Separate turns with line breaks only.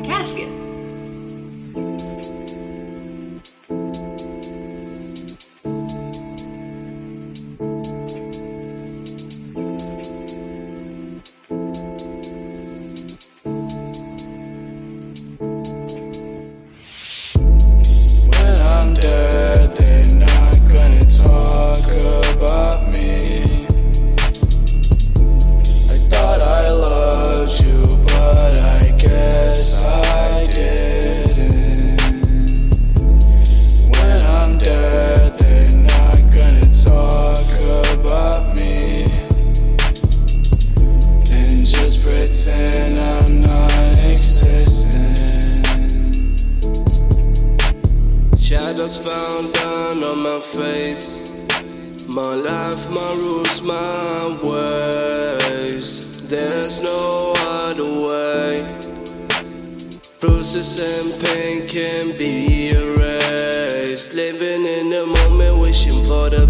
casket.
Shadows found down on my face. My life, my rules, my ways. There's no other way. Bruises and pain can be erased. Living in the moment, wishing for the